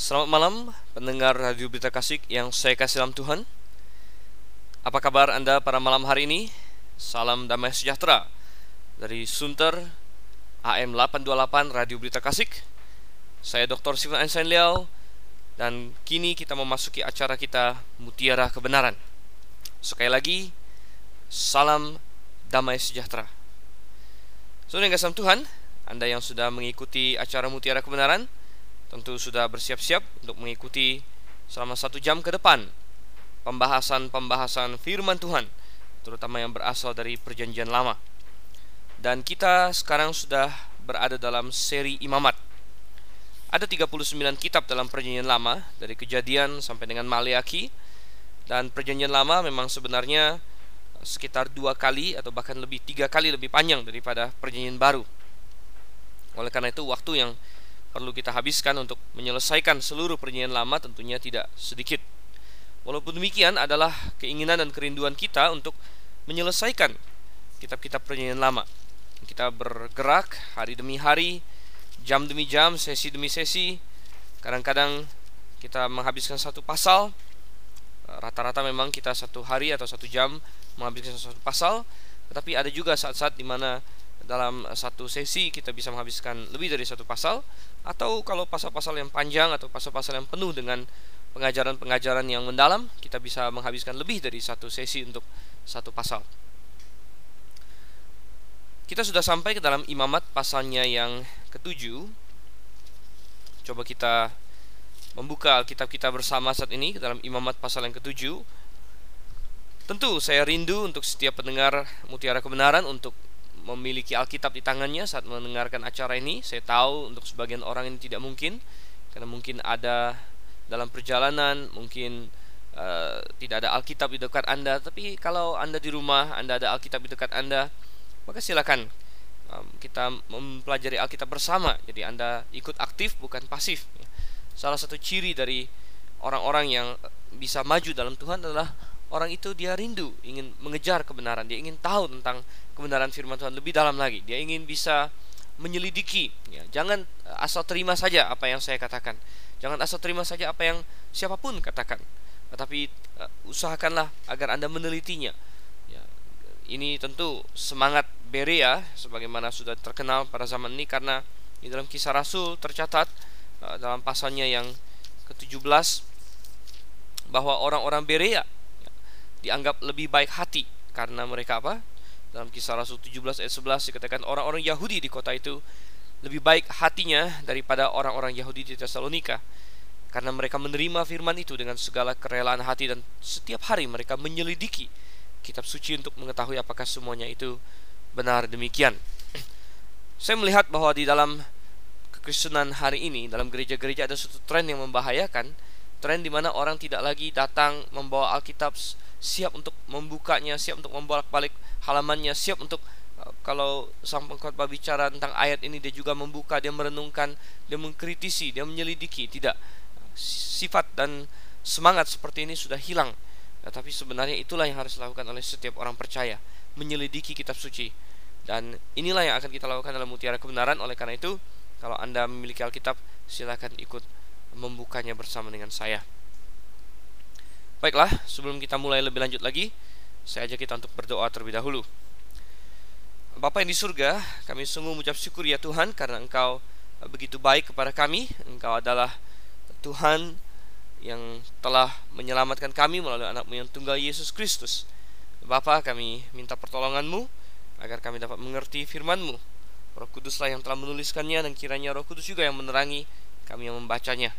Selamat malam pendengar Radio Berita Kasih yang saya kasih dalam Tuhan Apa kabar Anda pada malam hari ini? Salam damai sejahtera Dari Sunter AM 828 Radio Berita Kasih Saya Dr. Steven Einstein Liao Dan kini kita memasuki acara kita Mutiara Kebenaran Sekali lagi Salam damai sejahtera Saudara yang kasih Tuhan Anda yang sudah mengikuti acara Mutiara Kebenaran tentu sudah bersiap-siap untuk mengikuti selama satu jam ke depan pembahasan-pembahasan firman Tuhan, terutama yang berasal dari Perjanjian Lama. Dan kita sekarang sudah berada dalam seri imamat. Ada 39 kitab dalam Perjanjian Lama, dari Kejadian sampai dengan Maleaki. Dan Perjanjian Lama memang sebenarnya sekitar dua kali atau bahkan lebih tiga kali lebih panjang daripada Perjanjian Baru. Oleh karena itu waktu yang perlu kita habiskan untuk menyelesaikan seluruh perjanjian lama tentunya tidak sedikit. Walaupun demikian adalah keinginan dan kerinduan kita untuk menyelesaikan kitab-kitab perjanjian lama. Kita bergerak hari demi hari, jam demi jam, sesi demi sesi. Kadang-kadang kita menghabiskan satu pasal. Rata-rata memang kita satu hari atau satu jam menghabiskan satu pasal. Tetapi ada juga saat-saat di mana dalam satu sesi kita bisa menghabiskan lebih dari satu pasal atau kalau pasal-pasal yang panjang atau pasal-pasal yang penuh dengan pengajaran-pengajaran yang mendalam kita bisa menghabiskan lebih dari satu sesi untuk satu pasal. Kita sudah sampai ke dalam imamat pasalnya yang ketujuh. Coba kita membuka Alkitab kita bersama saat ini ke dalam imamat pasal yang ketujuh. Tentu saya rindu untuk setiap pendengar mutiara kebenaran untuk memiliki Alkitab di tangannya saat mendengarkan acara ini. Saya tahu untuk sebagian orang ini tidak mungkin karena mungkin ada dalam perjalanan, mungkin uh, tidak ada Alkitab di dekat Anda. Tapi kalau Anda di rumah, Anda ada Alkitab di dekat Anda, maka silakan um, kita mempelajari Alkitab bersama. Jadi Anda ikut aktif bukan pasif. Salah satu ciri dari orang-orang yang bisa maju dalam Tuhan adalah orang itu dia rindu ingin mengejar kebenaran, dia ingin tahu tentang kebenaran firman Tuhan lebih dalam lagi. Dia ingin bisa menyelidiki. Ya, jangan asal terima saja apa yang saya katakan. Jangan asal terima saja apa yang siapa pun katakan. Tetapi uh, usahakanlah agar Anda menelitinya. Ya, ini tentu semangat Berea sebagaimana sudah terkenal pada zaman ini karena di dalam kisah Rasul tercatat uh, dalam pasalnya yang ke-17 bahwa orang-orang Berea dianggap lebih baik hati karena mereka apa? Dalam kisah Rasul 17 ayat 11 dikatakan orang-orang Yahudi di kota itu lebih baik hatinya daripada orang-orang Yahudi di Tesalonika karena mereka menerima firman itu dengan segala kerelaan hati dan setiap hari mereka menyelidiki kitab suci untuk mengetahui apakah semuanya itu benar demikian. Saya melihat bahwa di dalam kekristenan hari ini dalam gereja-gereja ada suatu tren yang membahayakan, tren di mana orang tidak lagi datang membawa Alkitab siap untuk membukanya, siap untuk membolak-balik halamannya, siap untuk uh, kalau sang pengkhotbah bicara tentang ayat ini dia juga membuka, dia merenungkan, dia mengkritisi, dia menyelidiki. Tidak sifat dan semangat seperti ini sudah hilang. Tetapi sebenarnya itulah yang harus dilakukan oleh setiap orang percaya, menyelidiki kitab suci. Dan inilah yang akan kita lakukan dalam mutiara kebenaran. Oleh karena itu, kalau Anda memiliki Alkitab, silakan ikut membukanya bersama dengan saya. Baiklah, sebelum kita mulai lebih lanjut lagi, saya ajak kita untuk berdoa terlebih dahulu. Bapa yang di surga, kami sungguh mengucap syukur ya Tuhan karena Engkau begitu baik kepada kami. Engkau adalah Tuhan yang telah menyelamatkan kami melalui anakmu yang tunggal Yesus Kristus. Bapa, kami minta pertolonganmu agar kami dapat mengerti firmanmu. Roh Kuduslah yang telah menuliskannya dan kiranya Roh Kudus juga yang menerangi kami yang membacanya.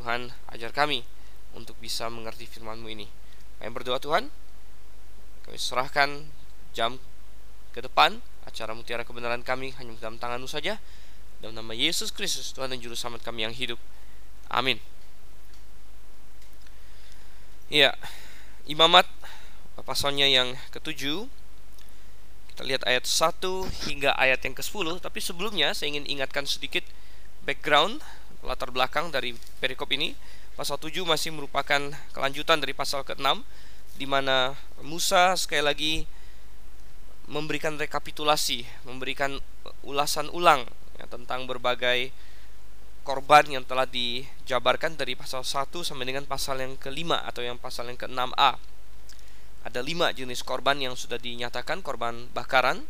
Tuhan, ajar kami untuk bisa mengerti firman-Mu ini. Kami berdoa Tuhan, kami serahkan jam ke depan acara mutiara kebenaran kami hanya dalam tangan-Mu saja. Dalam nama Yesus Kristus, Tuhan dan Juru Selamat kami yang hidup. Amin. Ya, imamat pasalnya yang ketujuh kita lihat ayat 1 hingga ayat yang ke-10 tapi sebelumnya saya ingin ingatkan sedikit background latar belakang dari perikop ini Pasal 7 masih merupakan kelanjutan dari pasal ke-6 di mana Musa sekali lagi memberikan rekapitulasi, memberikan ulasan ulang ya, tentang berbagai korban yang telah dijabarkan dari pasal 1 sampai dengan pasal yang kelima atau yang pasal yang ke-6a. Ada lima jenis korban yang sudah dinyatakan, korban bakaran,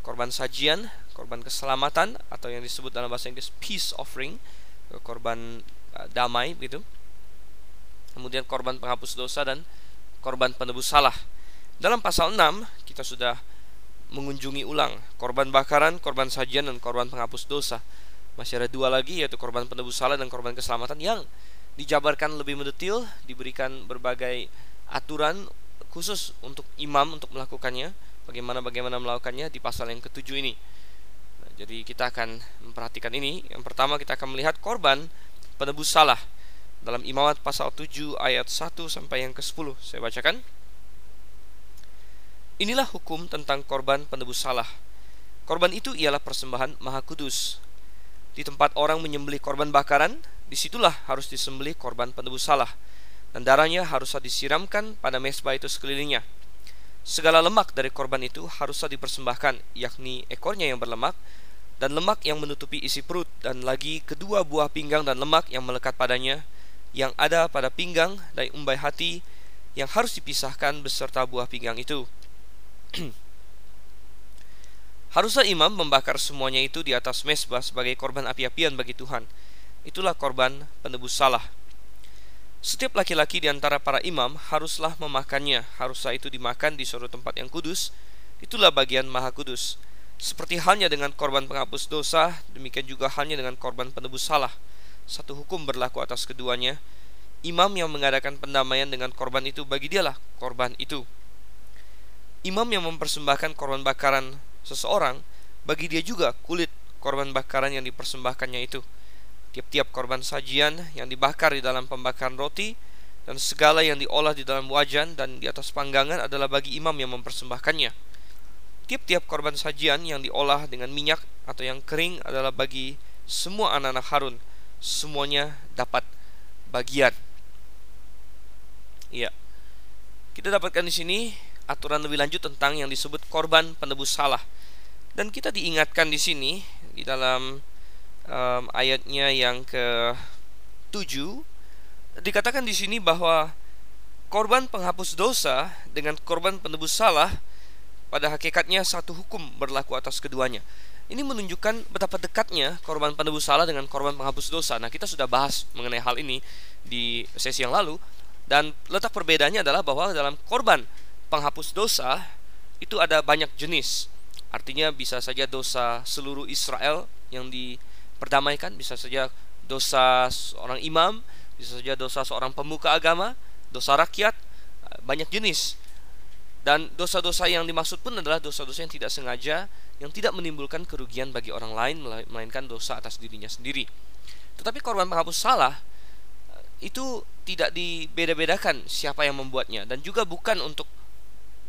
korban sajian, korban keselamatan atau yang disebut dalam bahasa Inggris peace offering, korban damai gitu. Kemudian korban penghapus dosa dan korban penebus salah. Dalam pasal 6 kita sudah mengunjungi ulang korban bakaran, korban sajian dan korban penghapus dosa. Masih ada dua lagi yaitu korban penebus salah dan korban keselamatan yang dijabarkan lebih mendetil, diberikan berbagai aturan khusus untuk imam untuk melakukannya, bagaimana bagaimana melakukannya di pasal yang ketujuh ini. Nah, jadi kita akan memperhatikan ini. Yang pertama kita akan melihat korban penebus salah dalam Imamat pasal 7 ayat 1 sampai yang ke-10. Saya bacakan. Inilah hukum tentang korban penebus salah. Korban itu ialah persembahan maha kudus di tempat orang menyembelih korban bakaran, di situlah harus disembelih korban penebus salah, dan darahnya haruslah disiramkan pada mesbah itu sekelilingnya. Segala lemak dari korban itu haruslah dipersembahkan, yakni ekornya yang berlemak, dan lemak yang menutupi isi perut, dan lagi kedua buah pinggang dan lemak yang melekat padanya, yang ada pada pinggang dan umbai hati, yang harus dipisahkan beserta buah pinggang itu. Haruslah imam membakar semuanya itu di atas mesbah sebagai korban api-apian bagi Tuhan. Itulah korban penebus salah. Setiap laki-laki di antara para imam haruslah memakannya. Haruslah itu dimakan di suatu tempat yang kudus. Itulah bagian maha kudus. Seperti halnya dengan korban penghapus dosa, demikian juga halnya dengan korban penebus salah. Satu hukum berlaku atas keduanya. Imam yang mengadakan pendamaian dengan korban itu bagi dialah korban itu. Imam yang mempersembahkan korban bakaran seseorang, bagi dia juga kulit korban bakaran yang dipersembahkannya itu. Tiap-tiap korban sajian yang dibakar di dalam pembakaran roti dan segala yang diolah di dalam wajan dan di atas panggangan adalah bagi imam yang mempersembahkannya. Tiap-tiap korban sajian yang diolah dengan minyak atau yang kering adalah bagi semua anak-anak Harun. Semuanya dapat bagian. Iya. Kita dapatkan di sini aturan lebih lanjut tentang yang disebut korban penebus salah. Dan kita diingatkan di sini di dalam um, ayatnya yang ke 7 dikatakan di sini bahwa korban penghapus dosa dengan korban penebus salah pada hakikatnya satu hukum berlaku atas keduanya. Ini menunjukkan betapa dekatnya korban penebus salah dengan korban penghapus dosa. Nah, kita sudah bahas mengenai hal ini di sesi yang lalu dan letak perbedaannya adalah bahwa dalam korban penghapus dosa itu ada banyak jenis. Artinya bisa saja dosa seluruh Israel yang diperdamaikan, bisa saja dosa seorang imam, bisa saja dosa seorang pemuka agama, dosa rakyat, banyak jenis. Dan dosa-dosa yang dimaksud pun adalah dosa-dosa yang tidak sengaja, yang tidak menimbulkan kerugian bagi orang lain, melainkan dosa atas dirinya sendiri. Tetapi korban penghapus salah eh, itu tidak dibeda-bedakan siapa yang membuatnya dan juga bukan untuk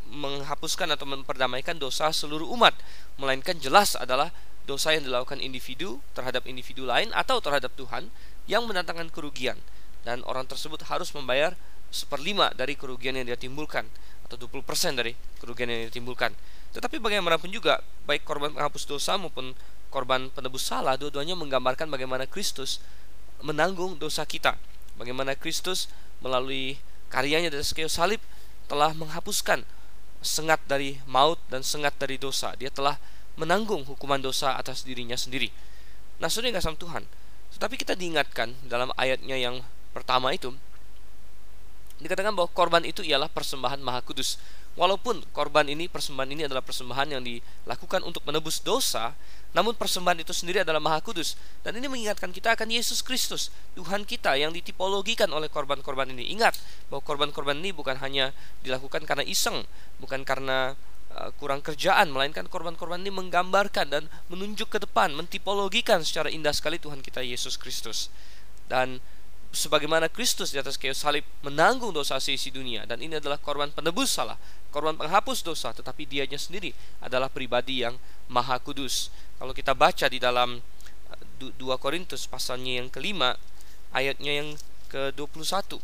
menghapuskan atau memperdamaikan dosa seluruh umat, melainkan jelas adalah dosa yang dilakukan individu terhadap individu lain atau terhadap Tuhan yang mendatangkan kerugian dan orang tersebut harus membayar seperlima dari kerugian yang dia timbulkan atau 20% dari kerugian yang dia timbulkan. Tetapi bagaimanapun juga baik korban penghapus dosa maupun korban penebus salah dua-duanya menggambarkan bagaimana Kristus menanggung dosa kita. Bagaimana Kristus melalui karyanya dari kayu salib telah menghapuskan sengat dari maut dan sengat dari dosa. Dia telah menanggung hukuman dosa atas dirinya sendiri. Nah, sudah kasih Tuhan. Tetapi kita diingatkan dalam ayatnya yang pertama itu dikatakan bahwa korban itu ialah persembahan maha kudus. Walaupun korban ini, persembahan ini adalah persembahan yang dilakukan untuk menebus dosa, namun persembahan itu sendiri adalah maha kudus. Dan ini mengingatkan kita akan Yesus Kristus, Tuhan kita yang ditipologikan oleh korban-korban ini. Ingat bahwa korban-korban ini bukan hanya dilakukan karena iseng, bukan karena uh, kurang kerjaan, melainkan korban-korban ini menggambarkan dan menunjuk ke depan, mentipologikan secara indah sekali Tuhan kita Yesus Kristus. Dan sebagaimana Kristus di atas kayu salib menanggung dosa seisi dunia. Dan ini adalah korban penebus salah, korban penghapus dosa, tetapi dianya sendiri adalah pribadi yang maha kudus. Kalau kita baca di dalam 2 uh, Korintus pasalnya yang kelima, ayatnya yang ke-21.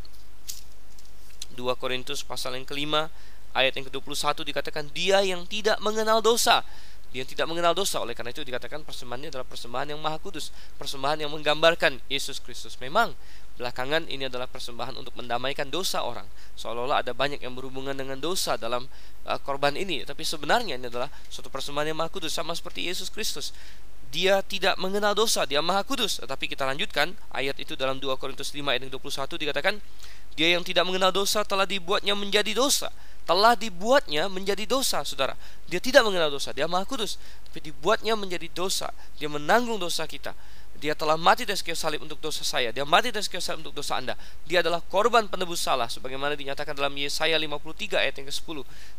2 Korintus pasal yang kelima, ayat yang ke-21 dikatakan dia yang tidak mengenal dosa. Dia tidak mengenal dosa. Oleh karena itu dikatakan persembahannya adalah persembahan yang maha kudus persembahan yang menggambarkan Yesus Kristus. Memang belakangan ini adalah persembahan untuk mendamaikan dosa orang seolah-olah ada banyak yang berhubungan dengan dosa dalam uh, korban ini tapi sebenarnya ini adalah suatu persembahan yang maha kudus sama seperti Yesus Kristus dia tidak mengenal dosa dia maha kudus tetapi kita lanjutkan ayat itu dalam 2 Korintus 5 ayat 21 dikatakan dia yang tidak mengenal dosa telah dibuatnya menjadi dosa telah dibuatnya menjadi dosa, saudara. Dia tidak mengenal dosa, dia maha kudus, tapi dibuatnya menjadi dosa. Dia menanggung dosa kita. Dia telah mati dari kayu salib untuk dosa saya. Dia mati dari kayu salib untuk dosa Anda. Dia adalah korban penebus salah sebagaimana dinyatakan dalam Yesaya 53 ayat yang ke-10.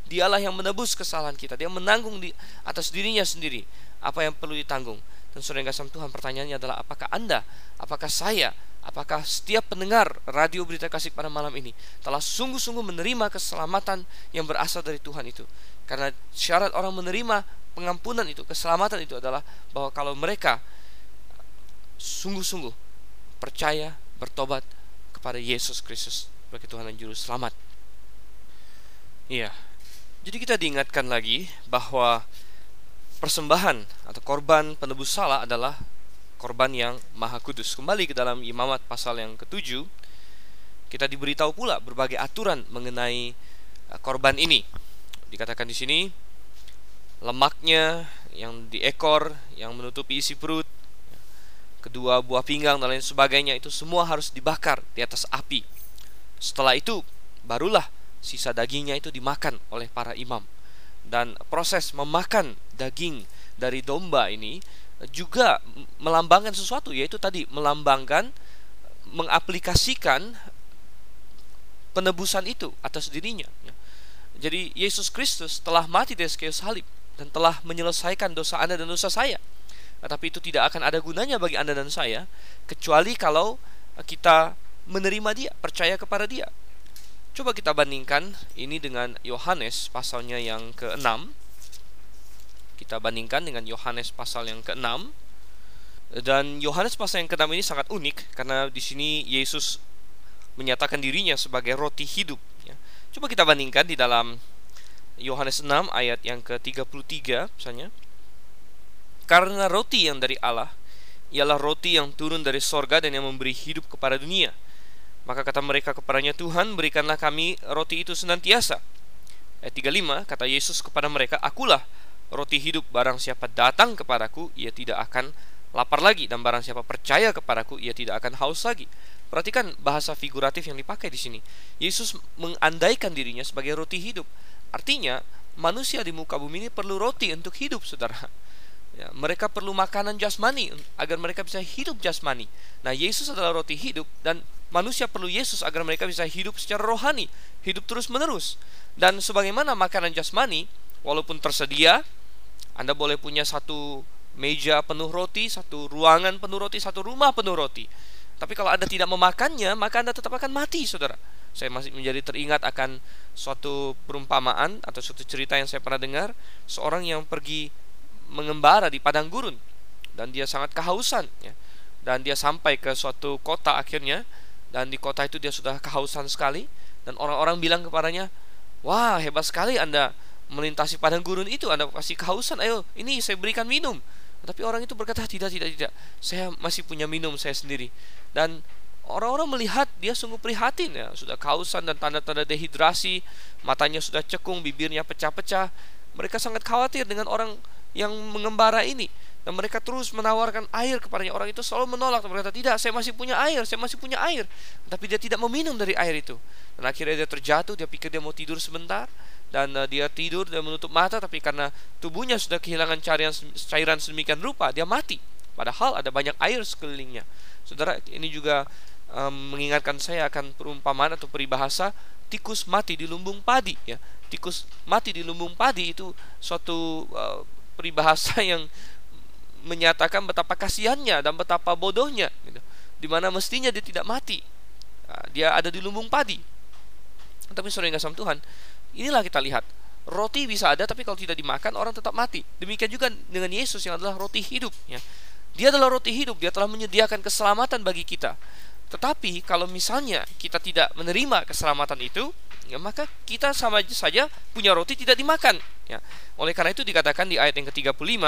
Dialah yang menebus kesalahan kita. Dia menanggung di atas dirinya sendiri apa yang perlu ditanggung. Dan saudara yang kasih Tuhan pertanyaannya adalah apakah Anda, apakah saya Apakah setiap pendengar radio berita kasih pada malam ini telah sungguh-sungguh menerima keselamatan yang berasal dari Tuhan itu? Karena syarat orang menerima pengampunan itu, keselamatan itu adalah bahwa kalau mereka sungguh-sungguh percaya, bertobat kepada Yesus Kristus sebagai Tuhan dan Juru Selamat. Iya. Jadi kita diingatkan lagi bahwa persembahan atau korban penebus salah adalah korban yang maha kudus. Kembali ke dalam imamat pasal yang ketujuh, kita diberitahu pula berbagai aturan mengenai uh, korban ini. Dikatakan di sini lemaknya yang di ekor yang menutupi isi perut, kedua buah pinggang dan lain sebagainya itu semua harus dibakar di atas api. Setelah itu barulah sisa dagingnya itu dimakan oleh para imam. Dan proses memakan daging dari domba ini juga melambangkan sesuatu yaitu tadi melambangkan mengaplikasikan penebusan itu atas dirinya. Jadi Yesus Kristus telah mati di kayu salib dan telah menyelesaikan dosa Anda dan dosa saya. Tetapi itu tidak akan ada gunanya bagi Anda dan saya kecuali kalau kita menerima Dia, percaya kepada Dia. Coba kita bandingkan ini dengan Yohanes pasalnya yang ke-6 kita bandingkan dengan Yohanes pasal yang ke-6. Dan Yohanes pasal yang ke-6 ini sangat unik karena di sini Yesus menyatakan dirinya sebagai roti hidup. Ya. Coba kita bandingkan di dalam Yohanes 6 ayat yang ke-33 misalnya. Karena roti yang dari Allah ialah roti yang turun dari sorga dan yang memberi hidup kepada dunia. Maka kata mereka kepadanya, Tuhan berikanlah kami roti itu senantiasa. Ayat 35, kata Yesus kepada mereka, Akulah roti hidup barang siapa datang kepadaku ia tidak akan lapar lagi dan barang siapa percaya kepadaku ia tidak akan haus lagi. Perhatikan bahasa figuratif yang dipakai di sini. Yesus mengandaikan dirinya sebagai roti hidup. Artinya, manusia di muka bumi ini perlu roti untuk hidup, Saudara. Ya, mereka perlu makanan jasmani agar mereka bisa hidup jasmani. Nah, Yesus adalah roti hidup dan manusia perlu Yesus agar mereka bisa hidup secara rohani, hidup terus-menerus. Dan sebagaimana makanan jasmani, walaupun tersedia, anda boleh punya satu meja penuh roti, satu ruangan penuh roti, satu rumah penuh roti. Tapi kalau Anda tidak memakannya, maka Anda tetap akan mati, saudara. Saya masih menjadi teringat akan suatu perumpamaan atau suatu cerita yang saya pernah dengar. Seorang yang pergi mengembara di padang gurun. Dan dia sangat kehausan. Ya. Dan dia sampai ke suatu kota akhirnya dan di kota itu dia sudah kehausan sekali. Dan orang-orang bilang kepadanya, wah hebat sekali Anda melintasi padang gurun itu. Anda pasti kehausan. Ayo ini saya berikan minum. Tapi orang itu berkata tidak tidak tidak. Saya masih punya minum saya sendiri. Dan orang-orang melihat dia sungguh prihatin ya. Sudah kehausan dan tanda-tanda dehidrasi. Matanya sudah cekung bibirnya pecah-pecah. Mereka sangat khawatir dengan orang yang mengembara ini. Dan mereka terus menawarkan air kepadanya. Orang itu selalu menolak. Dan berkata tidak saya masih punya air saya masih punya air. Tapi dia tidak meminum dari air itu. Dan akhirnya dia terjatuh dia pikir dia mau tidur sebentar dan uh, dia tidur dan menutup mata tapi karena tubuhnya sudah kehilangan cairan cairan sedemikian rupa dia mati. Padahal ada banyak air sekelilingnya. Saudara ini juga um, mengingatkan saya akan perumpamaan atau peribahasa tikus mati di lumbung padi ya. Tikus mati di lumbung padi itu suatu uh, peribahasa yang menyatakan betapa kasihannya dan betapa bodohnya gitu. di mana mestinya dia tidak mati nah, dia ada di lumbung padi tapi sore nggak sama Tuhan Inilah kita lihat. Roti bisa ada tapi kalau tidak dimakan orang tetap mati. Demikian juga dengan Yesus yang adalah roti hidup ya. Dia adalah roti hidup, dia telah menyediakan keselamatan bagi kita. Tetapi kalau misalnya kita tidak menerima keselamatan itu, ya maka kita sama saja punya roti tidak dimakan. ya. Oleh karena itu dikatakan di ayat yang ke-35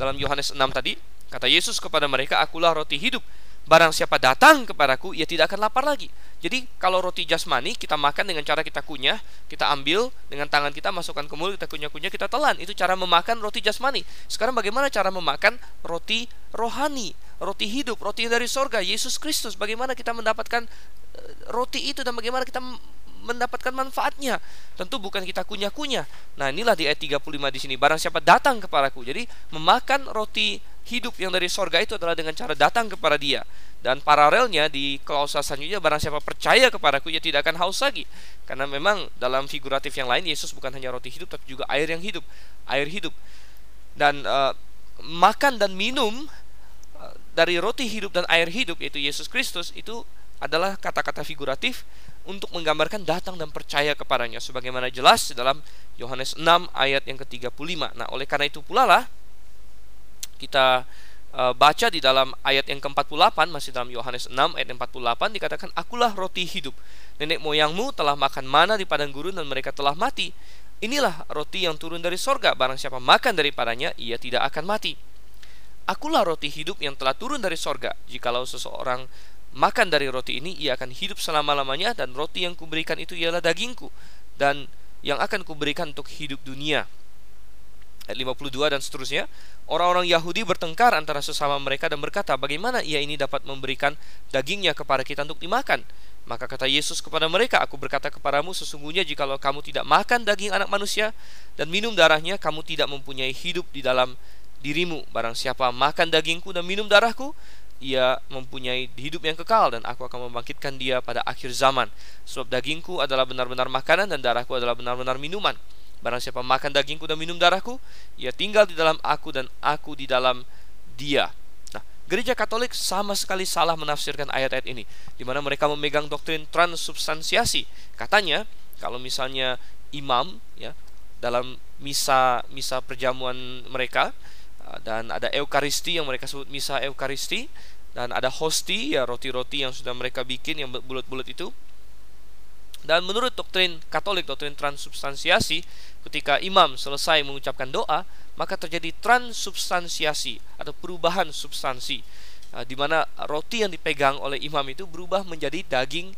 dalam Yohanes 6 tadi, kata Yesus kepada mereka, "Akulah roti hidup. Barang siapa datang kepadaku, ia tidak akan lapar lagi." Jadi kalau roti jasmani kita makan dengan cara kita kunyah, kita ambil dengan tangan kita masukkan ke mulut, kita kunyah-kunyah, kita telan. Itu cara memakan roti jasmani. Sekarang bagaimana cara memakan roti rohani, roti hidup, roti dari sorga, Yesus Kristus. Bagaimana kita mendapatkan eh, roti itu dan bagaimana kita mendapatkan manfaatnya. Tentu bukan kita kunyah-kunyah. Nah, inilah di ayat 35 di sini. Barang siapa datang kepadaku. Jadi, memakan roti hidup yang dari sorga itu adalah dengan cara datang kepada dia. Dan paralelnya di klausa selanjutnya barang siapa percaya kepadaku ia tidak akan haus lagi. Karena memang dalam figuratif yang lain Yesus bukan hanya roti hidup tapi juga air yang hidup, air hidup. Dan uh, makan dan minum uh, dari roti hidup dan air hidup yaitu Yesus Kristus itu adalah kata-kata figuratif untuk menggambarkan datang dan percaya kepadanya sebagaimana jelas dalam Yohanes 6 ayat yang ke-35. Nah, oleh karena itu pula lah kita uh, baca di dalam ayat yang ke-48 masih dalam Yohanes 6 ayat 48 dikatakan akulah roti hidup. Nenek moyangmu telah makan mana di padang gurun dan mereka telah mati. Inilah roti yang turun dari sorga. Barang siapa makan daripadanya, ia tidak akan mati. Akulah roti hidup yang telah turun dari sorga. Jikalau seseorang makan dari roti ini, ia akan hidup selama-lamanya dan roti yang kuberikan itu ialah dagingku dan yang akan kuberikan untuk hidup dunia ayat 52 dan seterusnya, orang-orang Yahudi bertengkar antara sesama mereka dan berkata, bagaimana ia ini dapat memberikan dagingnya kepada kita untuk dimakan? Maka kata Yesus kepada mereka, aku berkata kepadamu sesungguhnya jikalau kamu tidak makan daging anak manusia dan minum darahnya, kamu tidak mempunyai hidup di dalam dirimu. Barang siapa makan dagingku dan minum darahku, ia mempunyai hidup yang kekal dan aku akan membangkitkan dia pada akhir zaman. Sebab dagingku adalah benar-benar makanan dan darahku adalah benar-benar minuman. Barang siapa makan dagingku dan minum darahku, ia tinggal di dalam aku dan aku di dalam dia. Nah, gereja Katolik sama sekali salah menafsirkan ayat-ayat ini, di mana mereka memegang doktrin transubstansiasi. Katanya, kalau misalnya imam ya dalam misa misa perjamuan mereka dan ada eukaristi yang mereka sebut misa eukaristi dan ada hosti ya roti-roti yang sudah mereka bikin yang bulat-bulat itu dan menurut doktrin Katolik, doktrin transubstansiasi, ketika imam selesai mengucapkan doa, maka terjadi transubstansiasi atau perubahan substansi, nah, di mana roti yang dipegang oleh imam itu berubah menjadi daging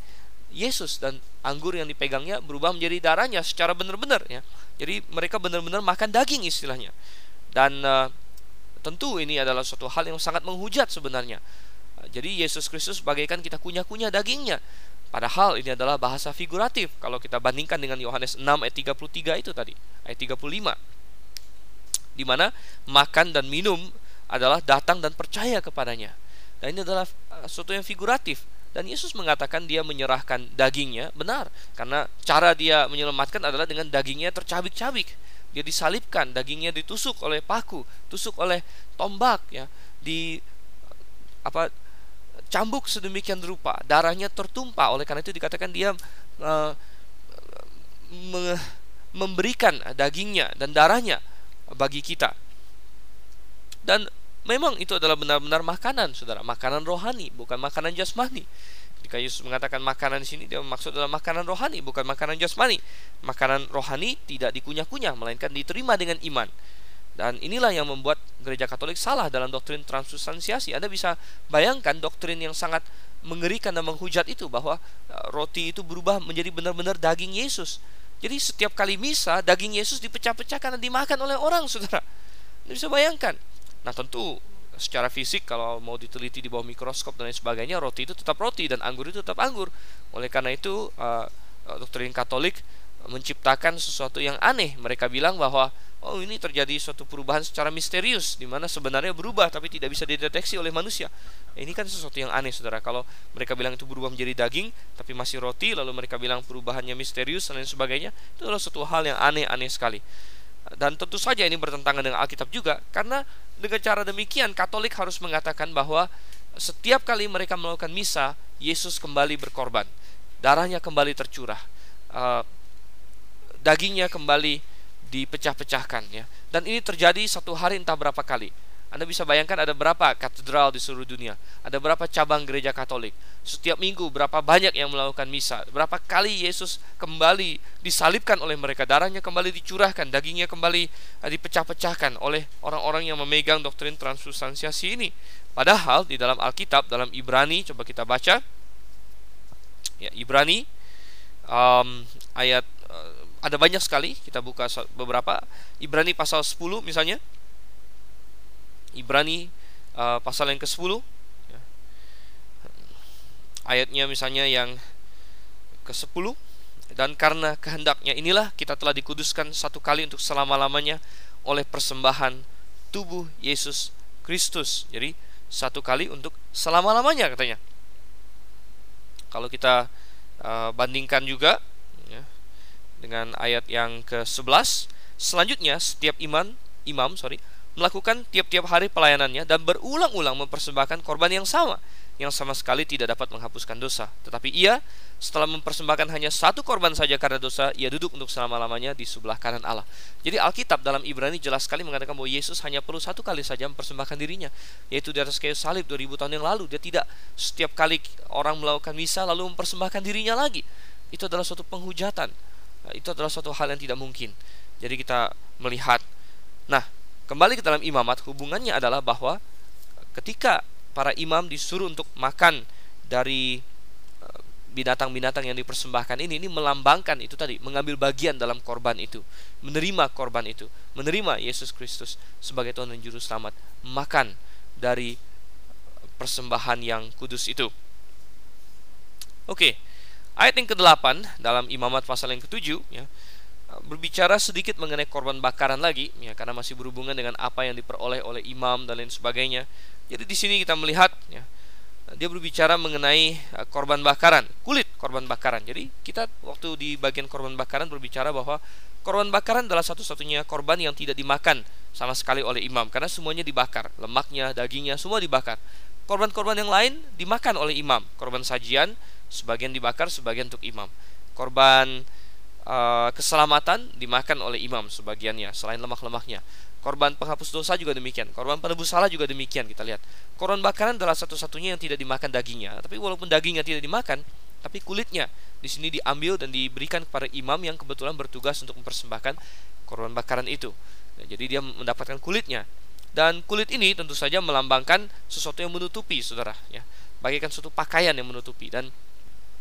Yesus dan anggur yang dipegangnya berubah menjadi darahnya secara benar-benar ya. Jadi mereka benar-benar makan daging istilahnya. Dan uh, tentu ini adalah suatu hal yang sangat menghujat sebenarnya. Jadi Yesus Kristus bagaikan kita kunyah-kunyah dagingnya Padahal ini adalah bahasa figuratif kalau kita bandingkan dengan Yohanes 6 ayat 33 itu tadi, ayat 35. Di mana makan dan minum adalah datang dan percaya kepadanya. Dan ini adalah uh, sesuatu yang figuratif. Dan Yesus mengatakan dia menyerahkan dagingnya, benar. Karena cara dia menyelamatkan adalah dengan dagingnya tercabik-cabik. Dia disalibkan, dagingnya ditusuk oleh paku, tusuk oleh tombak ya, di apa cambuk sedemikian rupa, darahnya tertumpah. Oleh karena itu dikatakan dia uh, me memberikan dagingnya dan darahnya bagi kita. Dan memang itu adalah benar-benar makanan, saudara, makanan rohani, bukan makanan jasmani. Jika Yesus mengatakan makanan di sini, dia maksud adalah makanan rohani, bukan makanan jasmani. Makanan rohani tidak dikunyah-kunyah, melainkan diterima dengan iman. Dan inilah yang membuat gereja Katolik salah dalam doktrin transubstansiasi. Anda bisa bayangkan doktrin yang sangat mengerikan dan menghujat itu bahwa uh, roti itu berubah menjadi benar-benar daging Yesus. Jadi setiap kali misa daging Yesus dipecah-pecahkan dan dimakan oleh orang, Saudara. Anda bisa bayangkan. Nah, tentu secara fisik kalau mau diteliti di bawah mikroskop dan lain sebagainya roti itu tetap roti dan anggur itu tetap anggur. Oleh karena itu uh, doktrin Katolik menciptakan sesuatu yang aneh. Mereka bilang bahwa oh ini terjadi suatu perubahan secara misterius di mana sebenarnya berubah tapi tidak bisa dideteksi oleh manusia. Ini kan sesuatu yang aneh Saudara. Kalau mereka bilang itu berubah menjadi daging tapi masih roti lalu mereka bilang perubahannya misterius dan lain sebagainya, itu adalah suatu hal yang aneh-aneh sekali. Dan tentu saja ini bertentangan dengan Alkitab juga karena dengan cara demikian Katolik harus mengatakan bahwa setiap kali mereka melakukan misa, Yesus kembali berkorban. Darahnya kembali tercurah. Uh, dagingnya kembali dipecah-pecahkan ya. Dan ini terjadi satu hari entah berapa kali. Anda bisa bayangkan ada berapa katedral di seluruh dunia, ada berapa cabang gereja Katolik. Setiap minggu berapa banyak yang melakukan misa, berapa kali Yesus kembali disalibkan oleh mereka, darahnya kembali dicurahkan, dagingnya kembali eh, dipecah-pecahkan oleh orang-orang yang memegang doktrin transubstansiasi ini. Padahal di dalam Alkitab, dalam Ibrani, coba kita baca, ya Ibrani um, ayat uh, ada banyak sekali, kita buka beberapa. Ibrani pasal 10 misalnya, Ibrani uh, pasal yang ke-10 ya. ayatnya misalnya yang ke-10 dan karena kehendaknya inilah kita telah dikuduskan satu kali untuk selama-lamanya oleh persembahan tubuh Yesus Kristus. Jadi satu kali untuk selama-lamanya katanya. Kalau kita uh, bandingkan juga ya, dengan ayat yang ke-11, selanjutnya setiap iman imam sorry melakukan tiap-tiap hari pelayanannya dan berulang-ulang mempersembahkan korban yang sama yang sama sekali tidak dapat menghapuskan dosa. Tetapi ia setelah mempersembahkan hanya satu korban saja karena dosa, ia duduk untuk selama-lamanya di sebelah kanan Allah. Jadi Alkitab dalam Ibrani jelas sekali mengatakan bahwa Yesus hanya perlu satu kali saja mempersembahkan dirinya, yaitu di atas kayu salib 2000 tahun yang lalu. Dia tidak setiap kali orang melakukan misa lalu mempersembahkan dirinya lagi. Itu adalah suatu penghujatan. Itu adalah suatu hal yang tidak mungkin. Jadi kita melihat Nah, Kembali ke dalam imamat, hubungannya adalah bahwa ketika para imam disuruh untuk makan dari eh, binatang-binatang yang dipersembahkan ini ini melambangkan itu tadi mengambil bagian dalam korban itu menerima korban itu menerima Yesus Kristus sebagai Tuhan dan juru selamat makan dari persembahan yang kudus itu. Oke ayat yang ke-8 dalam imamat pasal yang ke-7 ya berbicara sedikit mengenai korban bakaran lagi ya karena masih berhubungan dengan apa yang diperoleh oleh imam dan lain sebagainya. Jadi di sini kita melihat ya dia berbicara mengenai uh, korban bakaran, kulit korban bakaran. Jadi kita waktu di bagian korban bakaran berbicara bahwa korban bakaran adalah satu-satunya korban yang tidak dimakan sama sekali oleh imam karena semuanya dibakar, lemaknya, dagingnya semua dibakar. Korban-korban yang lain dimakan oleh imam. Korban sajian sebagian dibakar, sebagian untuk imam. Korban uh, keselamatan dimakan oleh imam sebagiannya selain lemak-lemaknya. Korban penghapus dosa juga demikian. Korban penebus salah juga demikian kita lihat. Korban bakaran adalah satu-satunya yang tidak dimakan dagingnya. Tapi walaupun dagingnya tidak dimakan, tapi kulitnya di sini diambil dan diberikan kepada imam yang kebetulan bertugas untuk mempersembahkan korban bakaran itu. Nah, jadi dia mendapatkan kulitnya. Dan kulit ini tentu saja melambangkan sesuatu yang menutupi, saudara. Ya, bagaikan suatu pakaian yang menutupi. Dan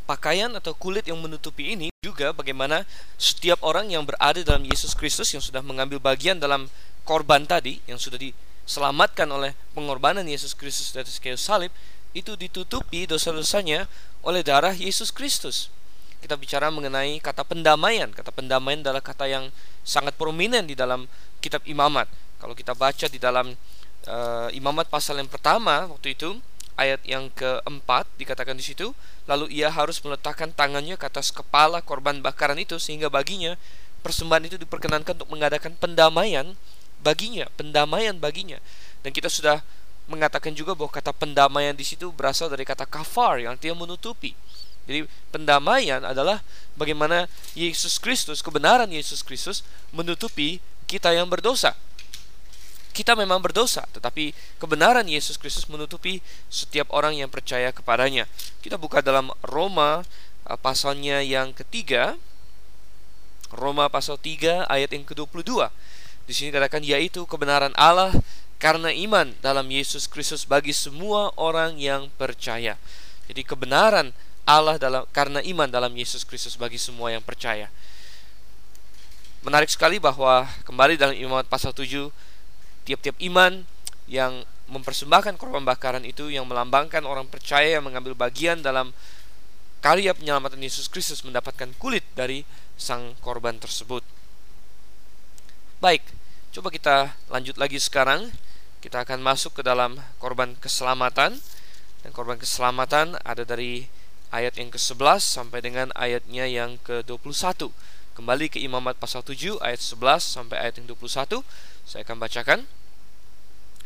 pakaian atau kulit yang menutupi ini juga bagaimana setiap orang yang berada dalam Yesus Kristus yang sudah mengambil bagian dalam korban tadi yang sudah diselamatkan oleh pengorbanan Yesus Kristus dari kayu salib itu ditutupi dosa-dosanya oleh darah Yesus Kristus. Kita bicara mengenai kata pendamaian. Kata pendamaian adalah kata yang sangat prominent di dalam kitab Imamat. Kalau kita baca di dalam uh, Imamat pasal yang pertama waktu itu ayat yang keempat dikatakan di situ, lalu ia harus meletakkan tangannya ke atas kepala korban bakaran itu sehingga baginya persembahan itu diperkenankan untuk mengadakan pendamaian baginya, pendamaian baginya. Dan kita sudah mengatakan juga bahwa kata pendamaian di situ berasal dari kata kafar yang artinya menutupi. Jadi pendamaian adalah bagaimana Yesus Kristus, kebenaran Yesus Kristus menutupi kita yang berdosa kita memang berdosa, tetapi kebenaran Yesus Kristus menutupi setiap orang yang percaya kepadanya. Kita buka dalam Roma uh, pasalnya yang ketiga, Roma pasal 3 ayat yang ke-22. Di sini katakan yaitu kebenaran Allah karena iman dalam Yesus Kristus bagi semua orang yang percaya. Jadi kebenaran Allah dalam karena iman dalam Yesus Kristus bagi semua yang percaya. Menarik sekali bahwa kembali dalam Imamat pasal 7 tiap-tiap iman yang mempersembahkan korban bakaran itu yang melambangkan orang percaya yang mengambil bagian dalam karya penyelamatan Yesus Kristus mendapatkan kulit dari sang korban tersebut. Baik, coba kita lanjut lagi sekarang. Kita akan masuk ke dalam korban keselamatan. Dan korban keselamatan ada dari ayat yang ke-11 sampai dengan ayatnya yang ke-21. Kembali ke Imamat pasal 7 ayat 11 sampai ayat yang 21. Saya akan bacakan.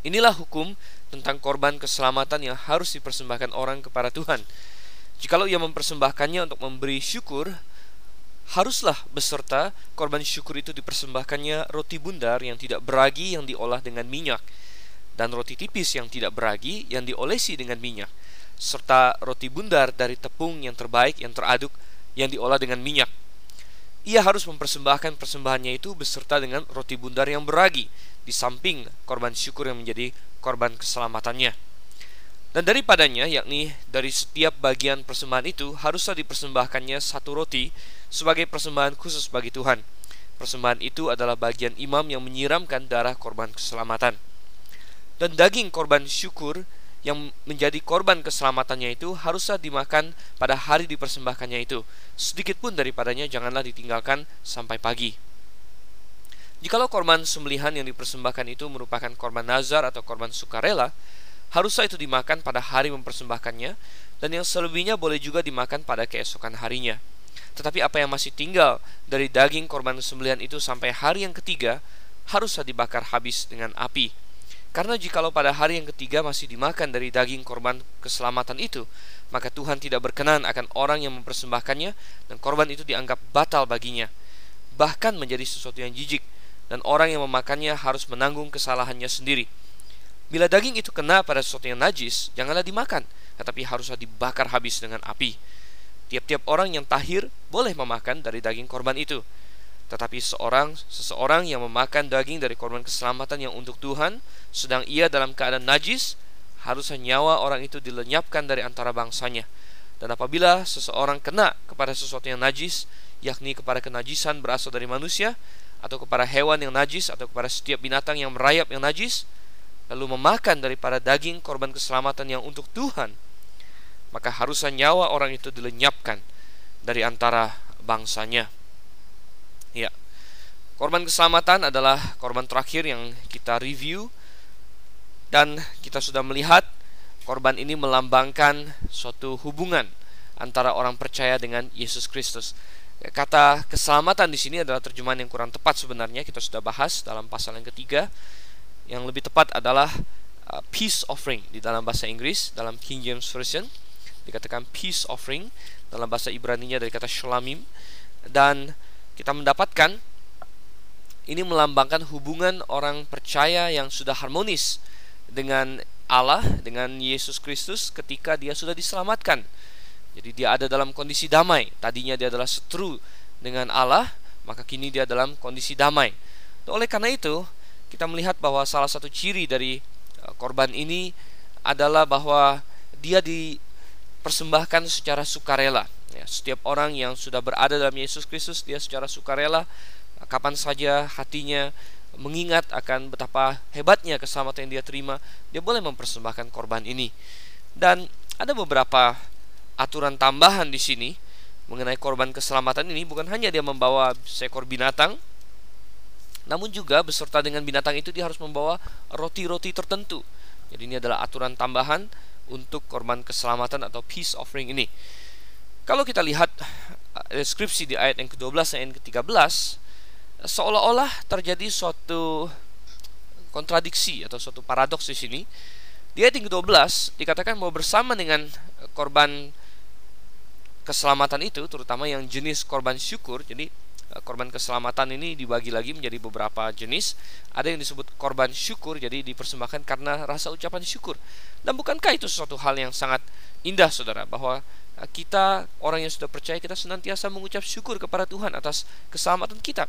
Inilah hukum tentang korban keselamatan yang harus dipersembahkan orang kepada Tuhan. Jikalau ia mempersembahkannya untuk memberi syukur, haruslah beserta korban syukur itu dipersembahkannya roti bundar yang tidak beragi yang diolah dengan minyak. dan roti tipis yang tidak beragi yang diolesi dengan minyak, serta roti bundar dari tepung yang terbaik yang teraduk yang diolah dengan minyak. Ia harus mempersembahkan persembahannya itu beserta dengan roti bundar yang beragi di samping korban syukur yang menjadi korban keselamatannya. Dan daripadanya, yakni dari setiap bagian persembahan itu, haruslah dipersembahkannya satu roti sebagai persembahan khusus bagi Tuhan. Persembahan itu adalah bagian imam yang menyiramkan darah korban keselamatan. Dan daging korban syukur yang menjadi korban keselamatannya itu haruslah dimakan pada hari dipersembahkannya itu. Sedikit pun daripadanya janganlah ditinggalkan sampai pagi. Jikalau korban sembelihan yang dipersembahkan itu merupakan korban nazar atau korban sukarela, haruslah itu dimakan pada hari mempersembahkannya, dan yang selebihnya boleh juga dimakan pada keesokan harinya. Tetapi apa yang masih tinggal dari daging korban sembelihan itu sampai hari yang ketiga, haruslah dibakar habis dengan api. Karena jikalau pada hari yang ketiga masih dimakan dari daging korban keselamatan itu, maka Tuhan tidak berkenan akan orang yang mempersembahkannya dan korban itu dianggap batal baginya. Bahkan menjadi sesuatu yang jijik dan orang yang memakannya harus menanggung kesalahannya sendiri. Bila daging itu kena pada sesuatu yang najis, janganlah dimakan, tetapi haruslah dibakar habis dengan api. Tiap-tiap orang yang tahir boleh memakan dari daging korban itu. Tetapi seorang seseorang yang memakan daging dari korban keselamatan yang untuk Tuhan, sedang ia dalam keadaan najis, harusnya nyawa orang itu dilenyapkan dari antara bangsanya. Dan apabila seseorang kena kepada sesuatu yang najis, yakni kepada kenajisan berasal dari manusia, atau kepada hewan yang najis, atau kepada setiap binatang yang merayap yang najis, lalu memakan daripada daging korban keselamatan yang untuk Tuhan, maka harusnya nyawa orang itu dilenyapkan dari antara bangsanya. Ya. Korban keselamatan adalah korban terakhir yang kita review. Dan kita sudah melihat korban ini melambangkan suatu hubungan antara orang percaya dengan Yesus Kristus. Kata keselamatan di sini adalah terjemahan yang kurang tepat sebenarnya. Kita sudah bahas dalam pasal yang ketiga. Yang lebih tepat adalah uh, peace offering di dalam bahasa Inggris dalam King James Version. Dikatakan peace offering dalam bahasa Ibrani-nya dari kata shalomim. Dan kita mendapatkan ini melambangkan hubungan orang percaya yang sudah harmonis dengan Allah dengan Yesus Kristus ketika dia sudah diselamatkan. Jadi dia ada dalam kondisi damai. Tadinya dia adalah seteru dengan Allah, maka kini dia dalam kondisi damai. Oleh karena itu, kita melihat bahwa salah satu ciri dari uh, korban ini adalah bahwa dia dipersembahkan secara sukarela. Setiap orang yang sudah berada dalam Yesus Kristus dia secara sukarela kapan saja hatinya mengingat akan betapa hebatnya keselamatan yang dia terima, dia boleh mempersembahkan korban ini. Dan ada beberapa aturan tambahan di sini mengenai korban keselamatan ini bukan hanya dia membawa seekor binatang namun juga beserta dengan binatang itu dia harus membawa roti-roti tertentu. Jadi ini adalah aturan tambahan untuk korban keselamatan atau peace offering ini. Kalau kita lihat eh, deskripsi di ayat yang ke-12 dan yang ke-13 seolah-olah terjadi suatu kontradiksi atau suatu paradoks di sini. Di ayat yang ke-12 dikatakan bahwa bersama dengan korban keselamatan itu terutama yang jenis korban syukur. Jadi Eh, korban keselamatan ini dibagi lagi menjadi beberapa jenis. Ada yang disebut korban syukur, jadi dipersembahkan karena rasa ucapan syukur. Dan bukankah itu sesuatu hal yang sangat indah, saudara, bahwa eh, kita orang yang sudah percaya kita senantiasa mengucap syukur kepada Tuhan atas keselamatan kita.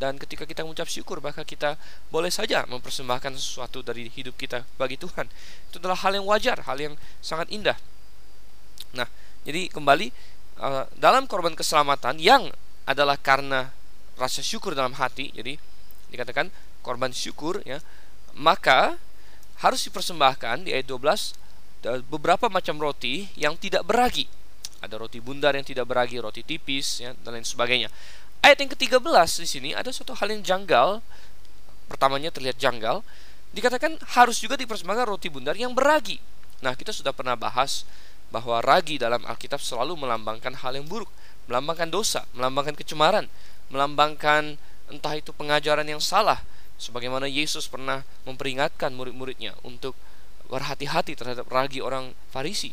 Dan ketika kita mengucap syukur, maka kita boleh saja mempersembahkan sesuatu dari hidup kita bagi Tuhan. Itu adalah hal yang wajar, hal yang sangat indah. Nah, jadi kembali eh, dalam korban keselamatan yang adalah karena rasa syukur dalam hati. Jadi dikatakan korban syukur ya. Maka harus dipersembahkan di ayat 12 beberapa macam roti yang tidak beragi. Ada roti bundar yang tidak beragi, roti tipis ya dan lain sebagainya. Ayat yang ke-13 di sini ada suatu hal yang janggal. Pertamanya terlihat janggal. Dikatakan harus juga dipersembahkan roti bundar yang beragi. Nah, kita sudah pernah bahas bahwa ragi dalam Alkitab selalu melambangkan hal yang buruk melambangkan dosa, melambangkan kecemaran, melambangkan entah itu pengajaran yang salah, sebagaimana Yesus pernah memperingatkan murid-muridnya untuk berhati-hati terhadap ragi orang Farisi,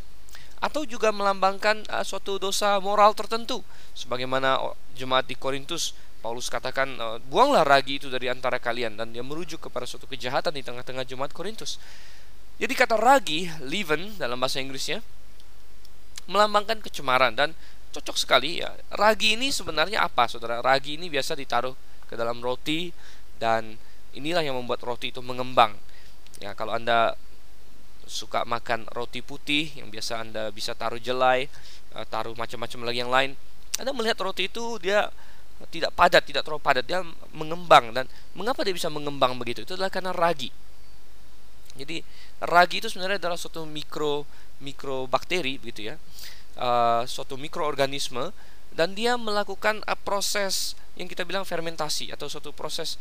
atau juga melambangkan uh, suatu dosa moral tertentu, sebagaimana jemaat di Korintus Paulus katakan uh, buanglah ragi itu dari antara kalian dan dia merujuk kepada suatu kejahatan di tengah-tengah jemaat Korintus. Jadi kata ragi, leaven dalam bahasa Inggrisnya melambangkan kecemaran dan cocok sekali ya. Ragi ini sebenarnya apa, Saudara? Ragi ini biasa ditaruh ke dalam roti dan inilah yang membuat roti itu mengembang. Ya, kalau Anda suka makan roti putih yang biasa Anda bisa taruh jelai, eh, taruh macam-macam lagi yang lain, Anda melihat roti itu dia tidak padat, tidak terlalu padat, dia mengembang dan mengapa dia bisa mengembang begitu? Itu adalah karena ragi. Jadi ragi itu sebenarnya adalah suatu mikro mikrobakteri begitu ya, uh, suatu mikroorganisme dan dia melakukan uh, proses yang kita bilang fermentasi atau suatu proses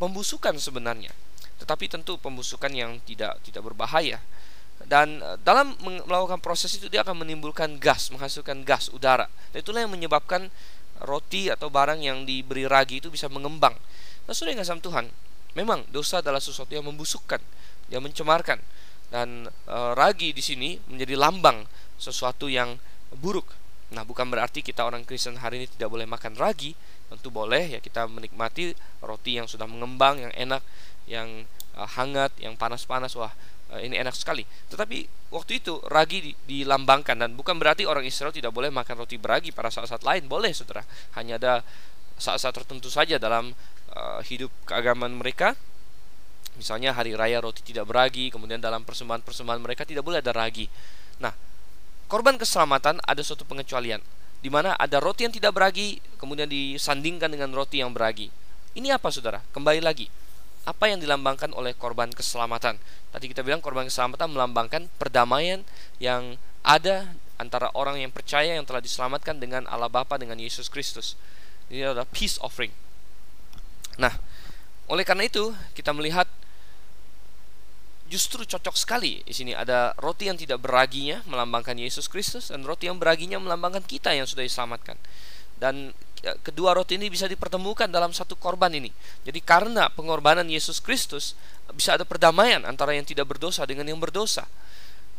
pembusukan sebenarnya. Tetapi tentu pembusukan yang tidak tidak berbahaya. Dan uh, dalam melakukan proses itu dia akan menimbulkan gas, menghasilkan gas udara. Dan itulah yang menyebabkan roti atau barang yang diberi ragi itu bisa mengembang. Nah, sudah yang Tuhan, memang dosa adalah sesuatu yang membusukkan, yang mencemarkan. Dan e, ragi di sini menjadi lambang sesuatu yang buruk. Nah, bukan berarti kita orang Kristen hari ini tidak boleh makan ragi, tentu boleh ya kita menikmati roti yang sudah mengembang, yang enak, yang e, hangat, yang panas-panas. Wah, e, ini enak sekali. Tetapi waktu itu ragi dilambangkan dan bukan berarti orang Israel tidak boleh makan roti beragi pada saat-saat lain. Boleh saudara. Hanya ada saat-saat tertentu saja dalam uh, hidup keagamaan mereka. Misalnya hari raya roti tidak beragi kemudian dalam persembahan-persembahan mereka tidak boleh ada ragi. Nah korban keselamatan ada suatu pengecualian di mana ada roti yang tidak beragi kemudian disandingkan dengan roti yang beragi ini apa saudara kembali lagi apa yang dilambangkan oleh korban keselamatan. Tadi kita bilang korban keselamatan melambangkan perdamaian yang ada antara orang yang percaya yang telah diselamatkan dengan Allah Bapa dengan Yesus Kristus. Ini adalah peace offering. Nah, oleh karena itu kita melihat justru cocok sekali di sini ada roti yang tidak beraginya melambangkan Yesus Kristus dan roti yang beraginya melambangkan kita yang sudah diselamatkan. Dan Ya, kedua roti ini bisa dipertemukan dalam satu korban ini. Jadi karena pengorbanan Yesus Kristus bisa ada perdamaian antara yang tidak berdosa dengan yang berdosa.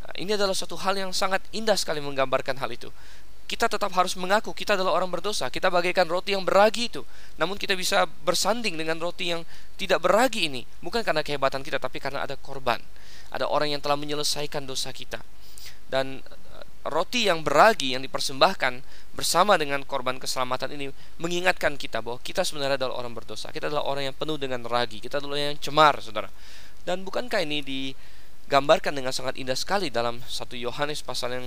Nah, ini adalah satu hal yang sangat indah sekali menggambarkan hal itu. Kita tetap harus mengaku kita adalah orang berdosa. Kita bagaikan roti yang beragi itu. Namun kita bisa bersanding dengan roti yang tidak beragi ini. Bukan karena kehebatan kita, tapi karena ada korban. Ada orang yang telah menyelesaikan dosa kita. Dan roti yang beragi yang dipersembahkan bersama dengan korban keselamatan ini mengingatkan kita bahwa kita sebenarnya adalah orang berdosa. Kita adalah orang yang penuh dengan ragi. Kita adalah yang cemar, Saudara. Dan bukankah ini digambarkan dengan sangat indah sekali dalam satu Yohanes pasal yang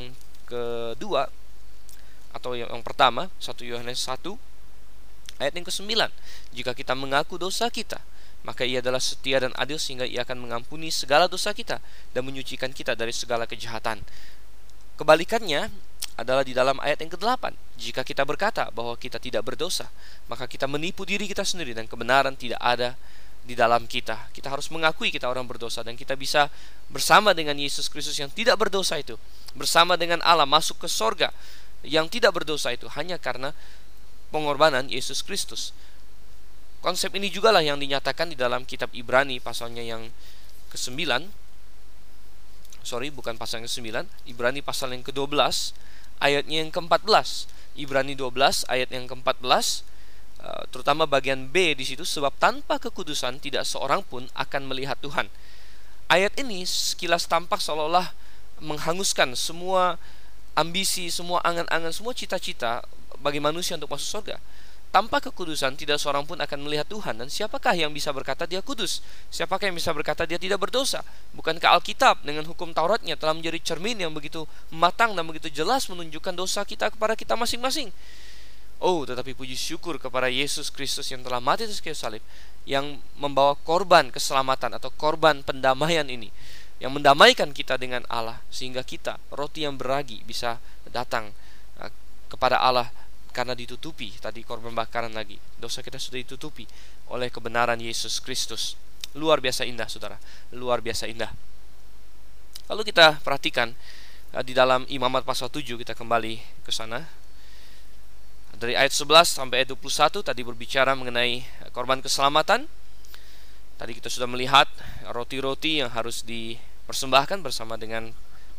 kedua atau yang, pertama, satu Yohanes 1 ayat yang ke-9. Jika kita mengaku dosa kita, maka ia adalah setia dan adil sehingga ia akan mengampuni segala dosa kita dan menyucikan kita dari segala kejahatan. Kebalikannya adalah di dalam ayat yang ke-8. Jika kita berkata bahwa kita tidak berdosa, maka kita menipu diri kita sendiri dan kebenaran tidak ada di dalam kita. Kita harus mengakui kita orang berdosa dan kita bisa bersama dengan Yesus Kristus yang tidak berdosa itu, bersama dengan Allah masuk ke sorga yang tidak berdosa itu hanya karena pengorbanan Yesus Kristus. Konsep ini juga lah yang dinyatakan di dalam kitab Ibrani pasalnya yang ke-9. Sorry bukan pasal yang ke-9. Ibrani pasal yang ke-12 ayatnya yang ke-14. Ibrani 12 ayat yang ke-14 uh, terutama bagian B di situ sebab tanpa kekudusan tidak seorang pun akan melihat Tuhan. Ayat ini sekilas tampak seolah-olah menghanguskan semua ambisi, semua angan-angan, semua cita-cita bagi manusia untuk masuk surga. Tanpa kekudusan tidak seorang pun akan melihat Tuhan dan siapakah yang bisa berkata dia kudus? Siapakah yang bisa berkata dia tidak berdosa? Bukankah Alkitab dengan hukum Tauratnya telah menjadi cermin yang begitu matang dan begitu jelas menunjukkan dosa kita kepada kita masing-masing? Oh, tetapi puji syukur kepada Yesus Kristus yang telah mati di kayu salib yang membawa korban keselamatan atau korban pendamaian ini yang mendamaikan kita dengan Allah sehingga kita roti yang beragi bisa datang uh, kepada Allah karena ditutupi. Tadi korban bakaran lagi. Dosa kita sudah ditutupi oleh kebenaran Yesus Kristus. Luar biasa indah saudara. Luar biasa indah. Lalu kita perhatikan eh, di dalam Imamat pasal 7 kita kembali ke sana. Dari ayat 11 sampai ayat 21 tadi berbicara mengenai korban keselamatan. Tadi kita sudah melihat roti-roti yang harus dipersembahkan bersama dengan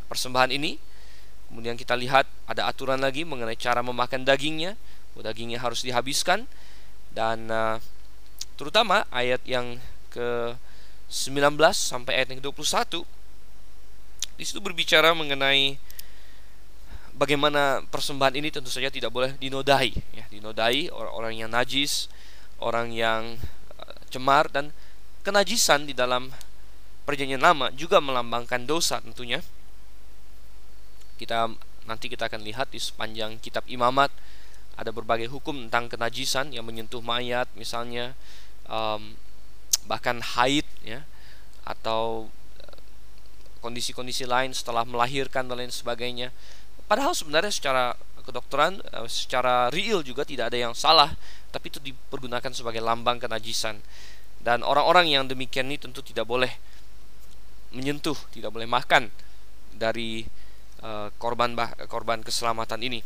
persembahan ini Kemudian kita lihat ada aturan lagi mengenai cara memakan dagingnya. Dagingnya harus dihabiskan. dan uh, terutama ayat yang ke 19 sampai ayat yang ke-21 di situ berbicara mengenai bagaimana persembahan ini tentu saja tidak boleh dinodai ya dinodai orang-orang yang najis orang yang uh, cemar dan kenajisan di dalam perjanjian lama juga melambangkan dosa tentunya kita nanti kita akan lihat di sepanjang kitab imamat ada berbagai hukum tentang kenajisan yang menyentuh mayat misalnya um, bahkan haid ya atau uh, kondisi-kondisi lain setelah melahirkan dan lain sebagainya Padahal sebenarnya secara kedokteran, eh, secara real juga tidak ada yang salah, tapi itu dipergunakan sebagai lambang kenajisan. Dan orang-orang yang demikian ini tentu tidak boleh menyentuh, tidak boleh makan dari uh, korban bah, korban keselamatan ini.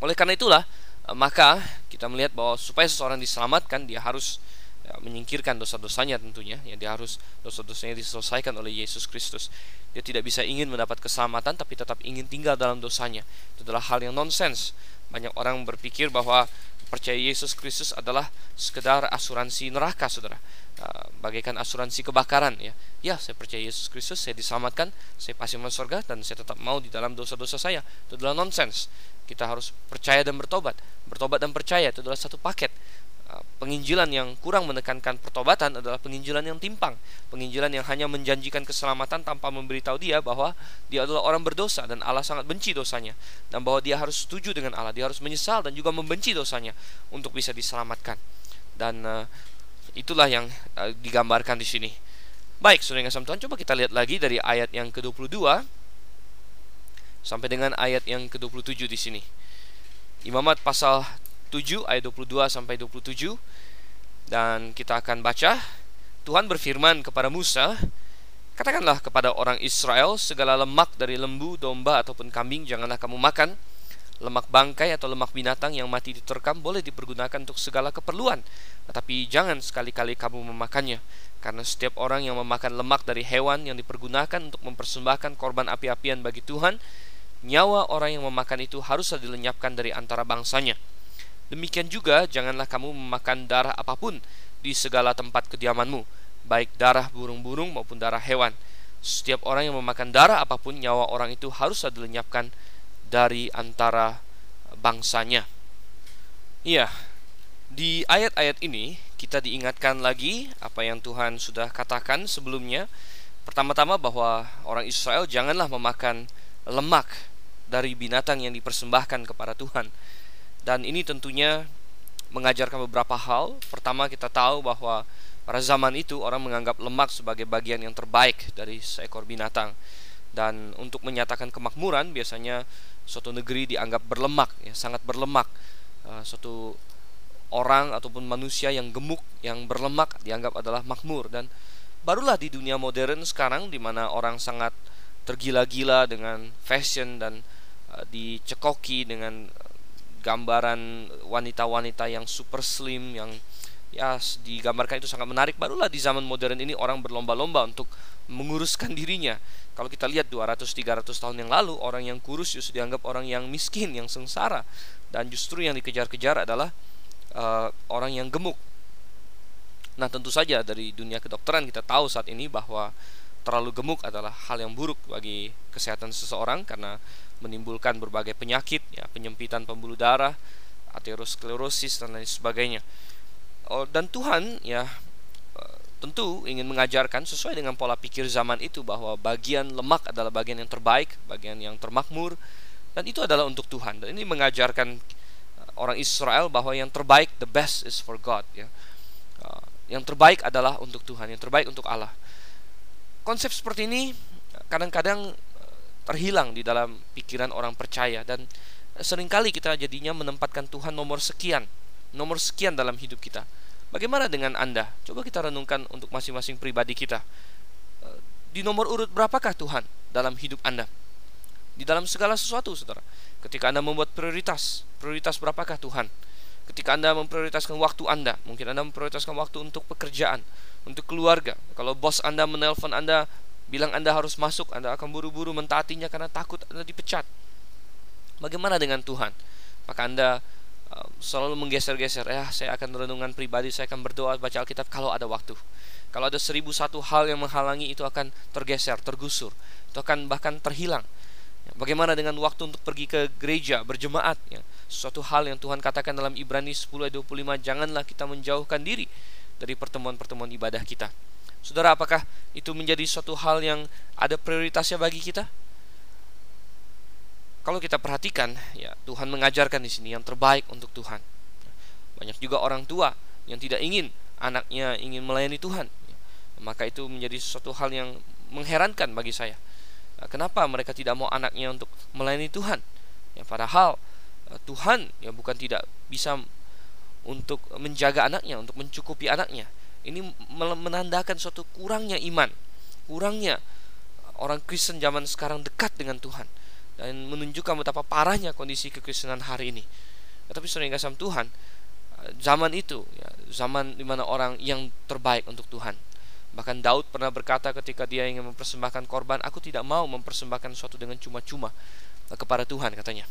Oleh karena itulah, uh, maka kita melihat bahwa supaya seseorang diselamatkan, dia harus ya, menyingkirkan dosa-dosanya tentunya ya dia harus dosa-dosanya diselesaikan oleh Yesus Kristus. Dia tidak bisa ingin mendapat keselamatan tapi tetap ingin tinggal dalam dosanya. Itu adalah hal yang nonsens. Banyak orang berpikir bahwa percaya Yesus Kristus adalah sekedar asuransi neraka saudara. Uh, bagaikan asuransi kebakaran ya. Ya saya percaya Yesus Kristus saya diselamatkan saya pasti masuk surga dan saya tetap mau di dalam dosa-dosa saya. Itu adalah nonsens kita harus percaya dan bertobat. Bertobat dan percaya itu adalah satu paket penginjilan yang kurang menekankan pertobatan adalah penginjilan yang timpang, penginjilan yang hanya menjanjikan keselamatan tanpa memberitahu dia bahwa dia adalah orang berdosa dan Allah sangat benci dosanya dan bahwa dia harus setuju dengan Allah, dia harus menyesal dan juga membenci dosanya untuk bisa diselamatkan. Dan uh, itulah yang uh, digambarkan di sini. Baik, Saudara yang Tuhan, coba kita lihat lagi dari ayat yang ke-22 sampai dengan ayat yang ke-27 di sini. Imamat pasal 7 ayat 22 sampai 27 dan kita akan baca Tuhan berfirman kepada Musa Katakanlah kepada orang Israel segala lemak dari lembu, domba ataupun kambing janganlah kamu makan. Lemak bangkai atau lemak binatang yang mati diterkam boleh dipergunakan untuk segala keperluan tetapi jangan sekali-kali kamu memakannya. Karena setiap orang yang memakan lemak dari hewan yang dipergunakan untuk mempersembahkan korban api-apian bagi Tuhan nyawa orang yang memakan itu haruslah dilenyapkan dari antara bangsanya Demikian juga janganlah kamu memakan darah apa pun di segala tempat kediamanmu, baik darah burung-burung maupun darah hewan. Setiap orang yang memakan darah apa pun, nyawa orang itu harus dilenyapkan dari antara bangsanya. Iya, di ayat-ayat ini kita diingatkan lagi apa yang Tuhan sudah katakan sebelumnya. Pertama-tama bahwa orang Israel janganlah memakan lemak dari binatang yang dipersembahkan kepada Tuhan dan ini tentunya mengajarkan beberapa hal. Pertama kita tahu bahwa pada zaman itu orang menganggap lemak sebagai bagian yang terbaik dari seekor binatang. Dan untuk menyatakan kemakmuran biasanya suatu negeri dianggap berlemak, ya sangat berlemak. Uh, suatu orang ataupun manusia yang gemuk, yang berlemak dianggap adalah makmur dan barulah di dunia modern sekarang di mana orang sangat tergila-gila dengan fashion dan uh, dicekoki dengan gambaran wanita-wanita yang super slim yang ya digambarkan itu sangat menarik. Barulah di zaman modern ini orang berlomba-lomba untuk menguruskan dirinya. Kalau kita lihat 200-300 tahun yang lalu orang yang kurus justru dianggap orang yang miskin yang sengsara. Dan justru yang dikejar-kejar adalah uh, orang yang gemuk. Nah tentu saja dari dunia kedokteran kita tahu saat ini bahwa terlalu gemuk adalah hal yang buruk bagi kesehatan seseorang karena menimbulkan berbagai penyakit, ya, penyempitan pembuluh darah, aterosklerosis dan lain sebagainya. Oh, dan Tuhan ya eh, tentu ingin mengajarkan sesuai dengan pola pikir zaman itu bahwa bagian lemak adalah bagian yang terbaik, bagian yang termakmur dan itu adalah untuk Tuhan. Dan ini mengajarkan eh, orang Israel bahwa yang terbaik the best is for God ya. Eh, yang terbaik adalah untuk Tuhan, yang terbaik untuk Allah. Konsep seperti ini kadang-kadang terhilang di dalam pikiran orang percaya dan sering kali kita jadinya menempatkan Tuhan nomor sekian, nomor sekian dalam hidup kita. Bagaimana dengan Anda? Coba kita renungkan untuk masing-masing pribadi kita. Eh, di nomor urut berapakah Tuhan dalam hidup Anda? Di dalam segala sesuatu, Saudara. Ketika Anda membuat prioritas, prioritas berapakah Tuhan? Ketika Anda memprioritaskan waktu Anda, mungkin Anda memprioritaskan waktu untuk pekerjaan, untuk keluarga. Kalau bos Anda menelpon Anda bilang Anda harus masuk, Anda akan buru-buru mentaatinya karena takut Anda dipecat. Bagaimana dengan Tuhan? Maka Anda selalu menggeser-geser ya saya akan renungan pribadi saya akan berdoa baca Alkitab kalau ada waktu. Kalau ada seribu satu hal yang menghalangi itu akan tergeser tergusur. Itu akan bahkan terhilang. Bagaimana dengan waktu untuk pergi ke gereja berjemaat? Ya suatu hal yang Tuhan katakan dalam Ibrani 10 ayat 25 janganlah kita menjauhkan diri dari pertemuan-pertemuan ibadah kita Saudara apakah itu menjadi suatu hal yang ada prioritasnya bagi kita? Kalau kita perhatikan, ya Tuhan mengajarkan di sini yang terbaik untuk Tuhan. Banyak juga orang tua yang tidak ingin anaknya ingin melayani Tuhan. Maka itu menjadi suatu hal yang mengherankan bagi saya. Kenapa mereka tidak mau anaknya untuk melayani Tuhan? Ya, padahal eh, Tuhan ya bukan tidak bisa untuk menjaga anaknya, untuk mencukupi anaknya. Ini menandakan suatu kurangnya iman, kurangnya orang Kristen zaman sekarang dekat dengan Tuhan dan menunjukkan betapa parahnya kondisi kekristenan hari ini. Tetapi sering kasih Tuhan, zaman itu ya, zaman di mana orang yang terbaik untuk Tuhan. Bahkan Daud pernah berkata ketika dia ingin mempersembahkan korban, aku tidak mau mempersembahkan sesuatu dengan cuma-cuma kepada Tuhan katanya.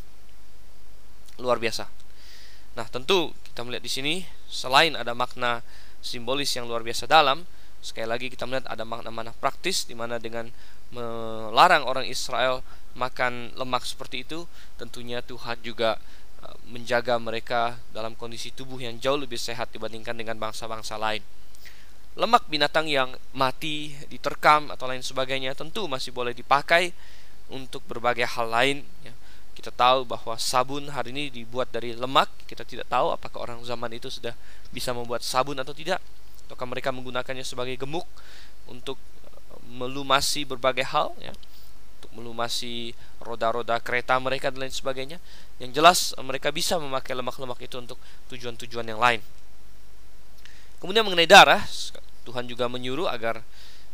Luar biasa. Nah, tentu kita melihat di sini selain ada makna simbolis yang luar biasa dalam, sekali lagi kita melihat ada makna-makna praktis di mana dengan melarang orang Israel makan lemak seperti itu, tentunya Tuhan juga uh, menjaga mereka dalam kondisi tubuh yang jauh lebih sehat dibandingkan dengan bangsa-bangsa lain. Lemak binatang yang mati, diterkam atau lain sebagainya tentu masih boleh dipakai untuk berbagai hal lain. Ya. Kita tahu bahwa sabun hari ini dibuat dari lemak. Kita tidak tahu apakah orang zaman itu sudah bisa membuat sabun atau tidak. Ataukah mereka menggunakannya sebagai gemuk untuk uh, melumasi berbagai hal. Ya melumasi roda-roda kereta mereka dan lain sebagainya. Yang jelas mereka bisa memakai lemak-lemak itu untuk tujuan-tujuan yang lain. Kemudian mengenai darah, Tuhan juga menyuruh agar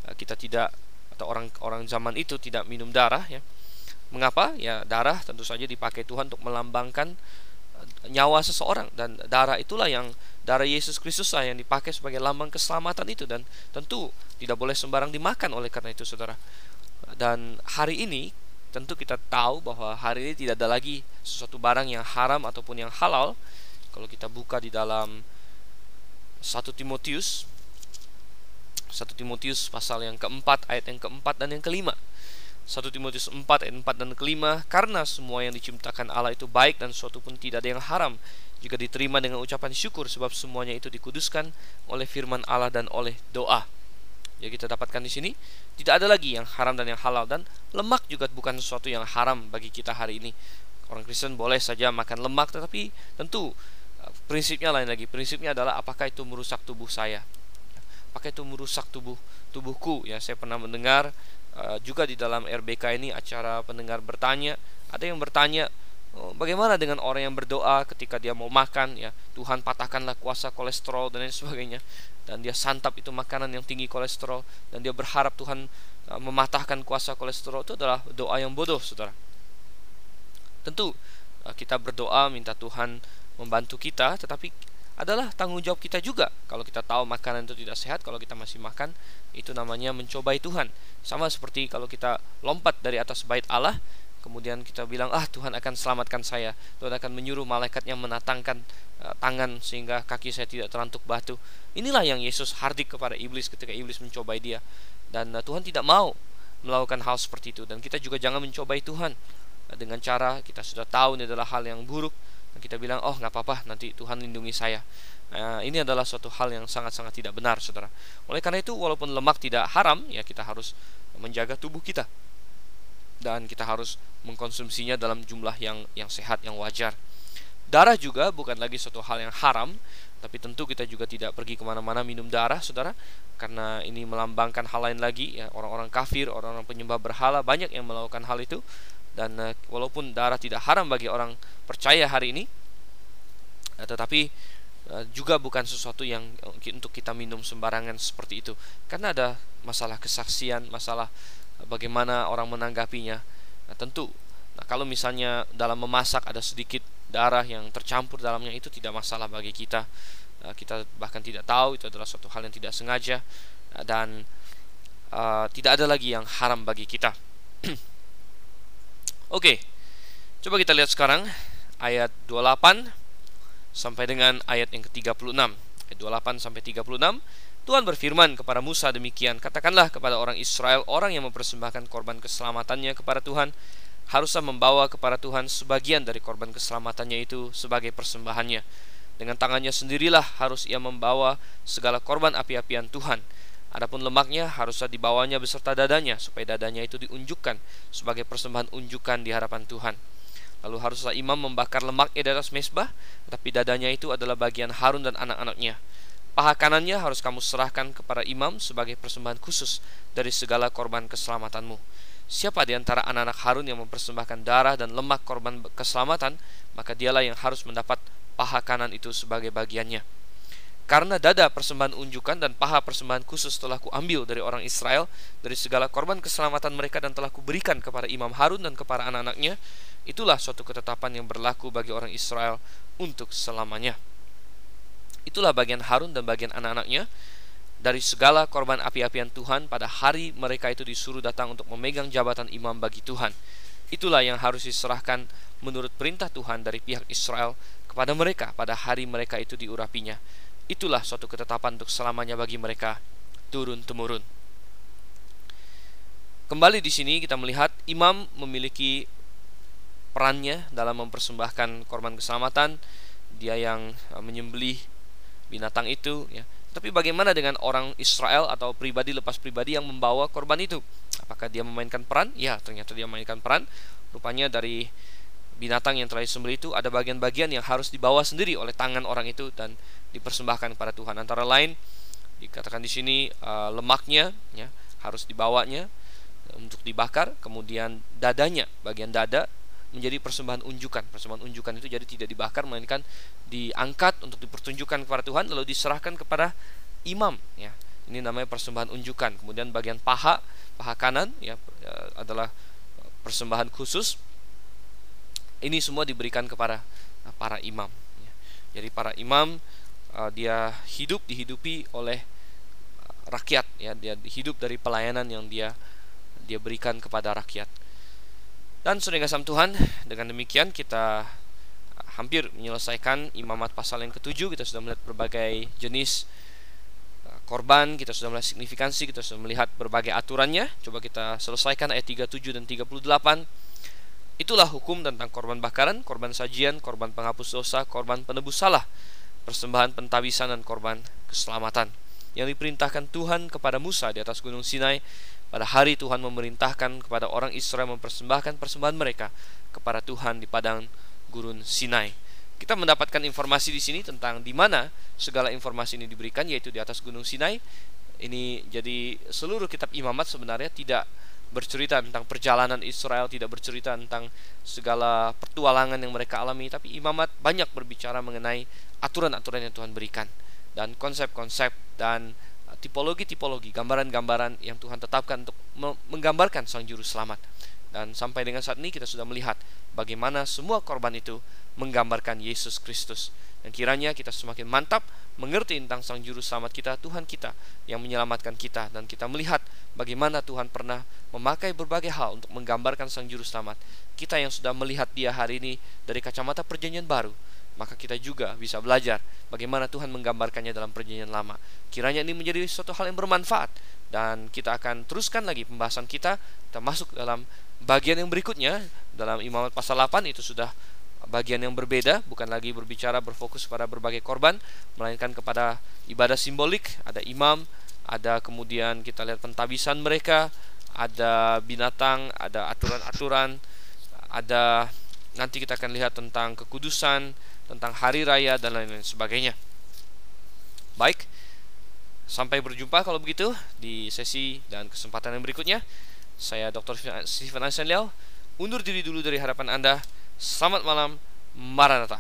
eh, kita tidak atau orang-orang zaman itu tidak minum darah ya. Mengapa? Ya darah tentu saja dipakai Tuhan untuk melambangkan eh, nyawa seseorang dan darah itulah yang darah Yesus Kristus lah yang dipakai sebagai lambang keselamatan itu dan tentu tidak boleh sembarang dimakan oleh karena itu saudara dan hari ini tentu kita tahu bahwa hari ini tidak ada lagi sesuatu barang yang haram ataupun yang halal. Kalau kita buka di dalam 1 Timotius 1 Timotius pasal yang keempat ayat yang keempat dan yang kelima 1 Timotius 4 ayat 4 dan kelima Karena semua yang diciptakan Allah itu baik dan suatu pun tidak ada yang haram Jika diterima dengan ucapan syukur Sebab semuanya itu dikuduskan oleh firman Allah dan oleh doa Ya kita dapatkan di sini tidak ada lagi yang haram dan yang halal dan lemak juga bukan sesuatu yang haram bagi kita hari ini. Orang Kristen boleh saja makan lemak tetapi tentu uh, prinsipnya lain lagi. Prinsipnya adalah apakah itu merusak tubuh saya? Apakah itu merusak tubuh tubuhku? Ya, saya pernah mendengar uh, juga di dalam RBK ini acara pendengar bertanya, ada yang bertanya Oh, bagaimana dengan orang yang berdoa ketika dia mau makan ya? Tuhan patahkanlah kuasa kolesterol dan lain sebagainya. Dan dia santap itu makanan yang tinggi kolesterol dan dia berharap Tuhan uh, mematahkan kuasa kolesterol. Itu adalah doa yang bodoh saudara. Tentu uh, kita berdoa minta Tuhan membantu kita tetapi adalah tanggung jawab kita juga. Kalau kita tahu makanan itu tidak sehat kalau kita masih makan itu namanya mencobai Tuhan. Sama seperti kalau kita lompat dari atas bait Allah kemudian kita bilang ah Tuhan akan selamatkan saya. Tuhan akan menyuruh malaikatnya menatangkan uh, tangan sehingga kaki saya tidak terantuk batu. Inilah yang Yesus hardik kepada iblis ketika iblis mencobai dia. Dan uh, Tuhan tidak mau melakukan hal seperti itu. Dan kita juga jangan mencobai Tuhan. Uh, dengan cara kita sudah tahu ini adalah hal yang buruk kita bilang oh nggak apa-apa nanti Tuhan lindungi saya Nah, ini adalah suatu hal yang sangat-sangat tidak benar, saudara. Oleh karena itu, walaupun lemak tidak haram, ya kita harus menjaga tubuh kita dan kita harus mengkonsumsinya dalam jumlah yang yang sehat yang wajar. Darah juga bukan lagi suatu hal yang haram, tapi tentu kita juga tidak pergi ke mana-mana minum darah, saudara, karena ini melambangkan hal lain lagi. Ya, orang-orang kafir, orang-orang penyembah berhala banyak yang melakukan hal itu, dan uh, walaupun darah tidak haram bagi orang percaya hari ini, uh, tetapi uh, juga bukan sesuatu yang untuk kita minum sembarangan seperti itu, karena ada masalah kesaksian, masalah bagaimana orang menanggapinya. Nah, tentu nah, kalau misalnya dalam memasak ada sedikit darah yang tercampur dalamnya itu tidak masalah bagi kita. Kita bahkan tidak tahu itu adalah suatu hal yang tidak sengaja dan uh, tidak ada lagi yang haram bagi kita. Oke. Coba kita lihat sekarang ayat 28 sampai dengan ayat yang ke-36. Ayat 28 sampai 36. Tuhan berfirman kepada Musa demikian, katakanlah kepada orang Israel, orang yang mempersembahkan korban keselamatannya kepada Tuhan, haruslah membawa kepada Tuhan sebagian dari korban keselamatannya itu sebagai persembahannya. Dengan tangannya sendirilah harus ia membawa segala korban api-apian Tuhan. Adapun lemaknya haruslah dibawanya beserta dadanya, supaya dadanya itu diunjukkan sebagai persembahan unjukan di hadapan Tuhan. Lalu haruslah imam membakar lemaknya di atas mesbah, tapi dadanya itu adalah bagian Harun dan anak-anaknya. Paha kanannya harus kamu serahkan kepada imam sebagai persembahan khusus dari segala korban keselamatanmu. Siapa di antara anak-anak Harun yang mempersembahkan darah dan lemak korban keselamatan, maka dialah yang harus mendapat paha kanan itu sebagai bagiannya. Karena dada persembahan unjukan dan paha persembahan khusus telah kuambil dari orang Israel dari segala korban keselamatan mereka dan telah kuberikan kepada Imam Harun dan kepada anak-anaknya, itulah suatu ketetapan yang berlaku bagi orang Israel untuk selamanya. Itulah bagian Harun dan bagian anak-anaknya dari segala korban api-apian Tuhan pada hari mereka itu disuruh datang untuk memegang jabatan imam bagi Tuhan. Itulah yang harus diserahkan menurut perintah Tuhan dari pihak Israel kepada mereka pada hari mereka itu diurapinya. Itulah suatu ketetapan untuk selamanya bagi mereka turun temurun. Kembali di sini kita melihat imam memiliki perannya dalam mempersembahkan korban keselamatan, dia yang menyembelih binatang itu ya. Tapi bagaimana dengan orang Israel atau pribadi lepas pribadi yang membawa korban itu? Apakah dia memainkan peran? Ya, ternyata dia memainkan peran. Rupanya dari binatang yang telah disembelih itu ada bagian-bagian yang harus dibawa sendiri oleh tangan orang itu dan dipersembahkan kepada Tuhan. Antara lain dikatakan di sini uh, lemaknya ya harus dibawanya untuk dibakar, kemudian dadanya, bagian dada menjadi persembahan unjukan. Persembahan unjukan itu jadi tidak dibakar melainkan diangkat untuk dipertunjukkan kepada Tuhan lalu diserahkan kepada imam ya. Ini namanya persembahan unjukan. Kemudian bagian paha, paha kanan ya eh, adalah persembahan khusus. Ini semua diberikan kepada eh, para imam ya. Jadi para imam uh, dia hidup dihidupi oleh rakyat ya, dia hidup dari pelayanan yang dia dia berikan kepada rakyat. Dan sudah kasam Tuhan, dengan demikian kita hampir menyelesaikan imamat pasal yang ketujuh. Kita sudah melihat berbagai jenis uh, korban, kita sudah melihat signifikansi, kita sudah melihat berbagai aturannya. Coba kita selesaikan ayat 37 dan 38. Itulah hukum tentang korban bakaran, korban sajian, korban penghapus dosa, korban penebus salah, persembahan pentabisan dan korban keselamatan yang diperintahkan Tuhan kepada Musa di atas gunung Sinai pada hari Tuhan memerintahkan kepada orang Israel mempersembahkan persembahan mereka kepada Tuhan di padang gurun Sinai. Kita mendapatkan informasi di sini tentang di mana segala informasi ini diberikan yaitu di atas gunung Sinai. Ini jadi seluruh kitab imamat sebenarnya tidak bercerita tentang perjalanan Israel, tidak bercerita tentang segala pertualangan yang mereka alami, tapi imamat banyak berbicara mengenai aturan-aturan yang Tuhan berikan dan konsep-konsep dan tipologi-tipologi, gambaran-gambaran yang Tuhan tetapkan untuk menggambarkan Sang Juru Selamat. Dan sampai dengan saat ini kita sudah melihat bagaimana semua korban itu menggambarkan Yesus Kristus. Dan kiranya kita semakin mantap mengerti tentang Sang Juru Selamat kita, Tuhan kita yang menyelamatkan kita dan kita melihat bagaimana Tuhan pernah memakai berbagai hal untuk menggambarkan Sang Juru Selamat. Kita yang sudah melihat Dia hari ini dari kacamata perjanjian baru, maka kita juga bisa belajar bagaimana Tuhan menggambarkannya dalam perjanjian lama. Kiranya ini menjadi suatu hal yang bermanfaat dan kita akan teruskan lagi pembahasan kita kita masuk dalam bagian yang berikutnya dalam Imamat pasal 8 itu sudah bagian yang berbeda bukan lagi berbicara berfokus pada berbagai korban melainkan kepada ibadah simbolik ada imam ada kemudian kita lihat pentabisan mereka ada binatang ada aturan-aturan ada nanti kita akan lihat tentang kekudusan tentang hari raya dan lain-lain sebagainya. Baik, sampai berjumpa kalau begitu di sesi dan kesempatan yang berikutnya. Saya Dr. Stephen Liao undur diri dulu dari harapan Anda. Selamat malam, Maranatha.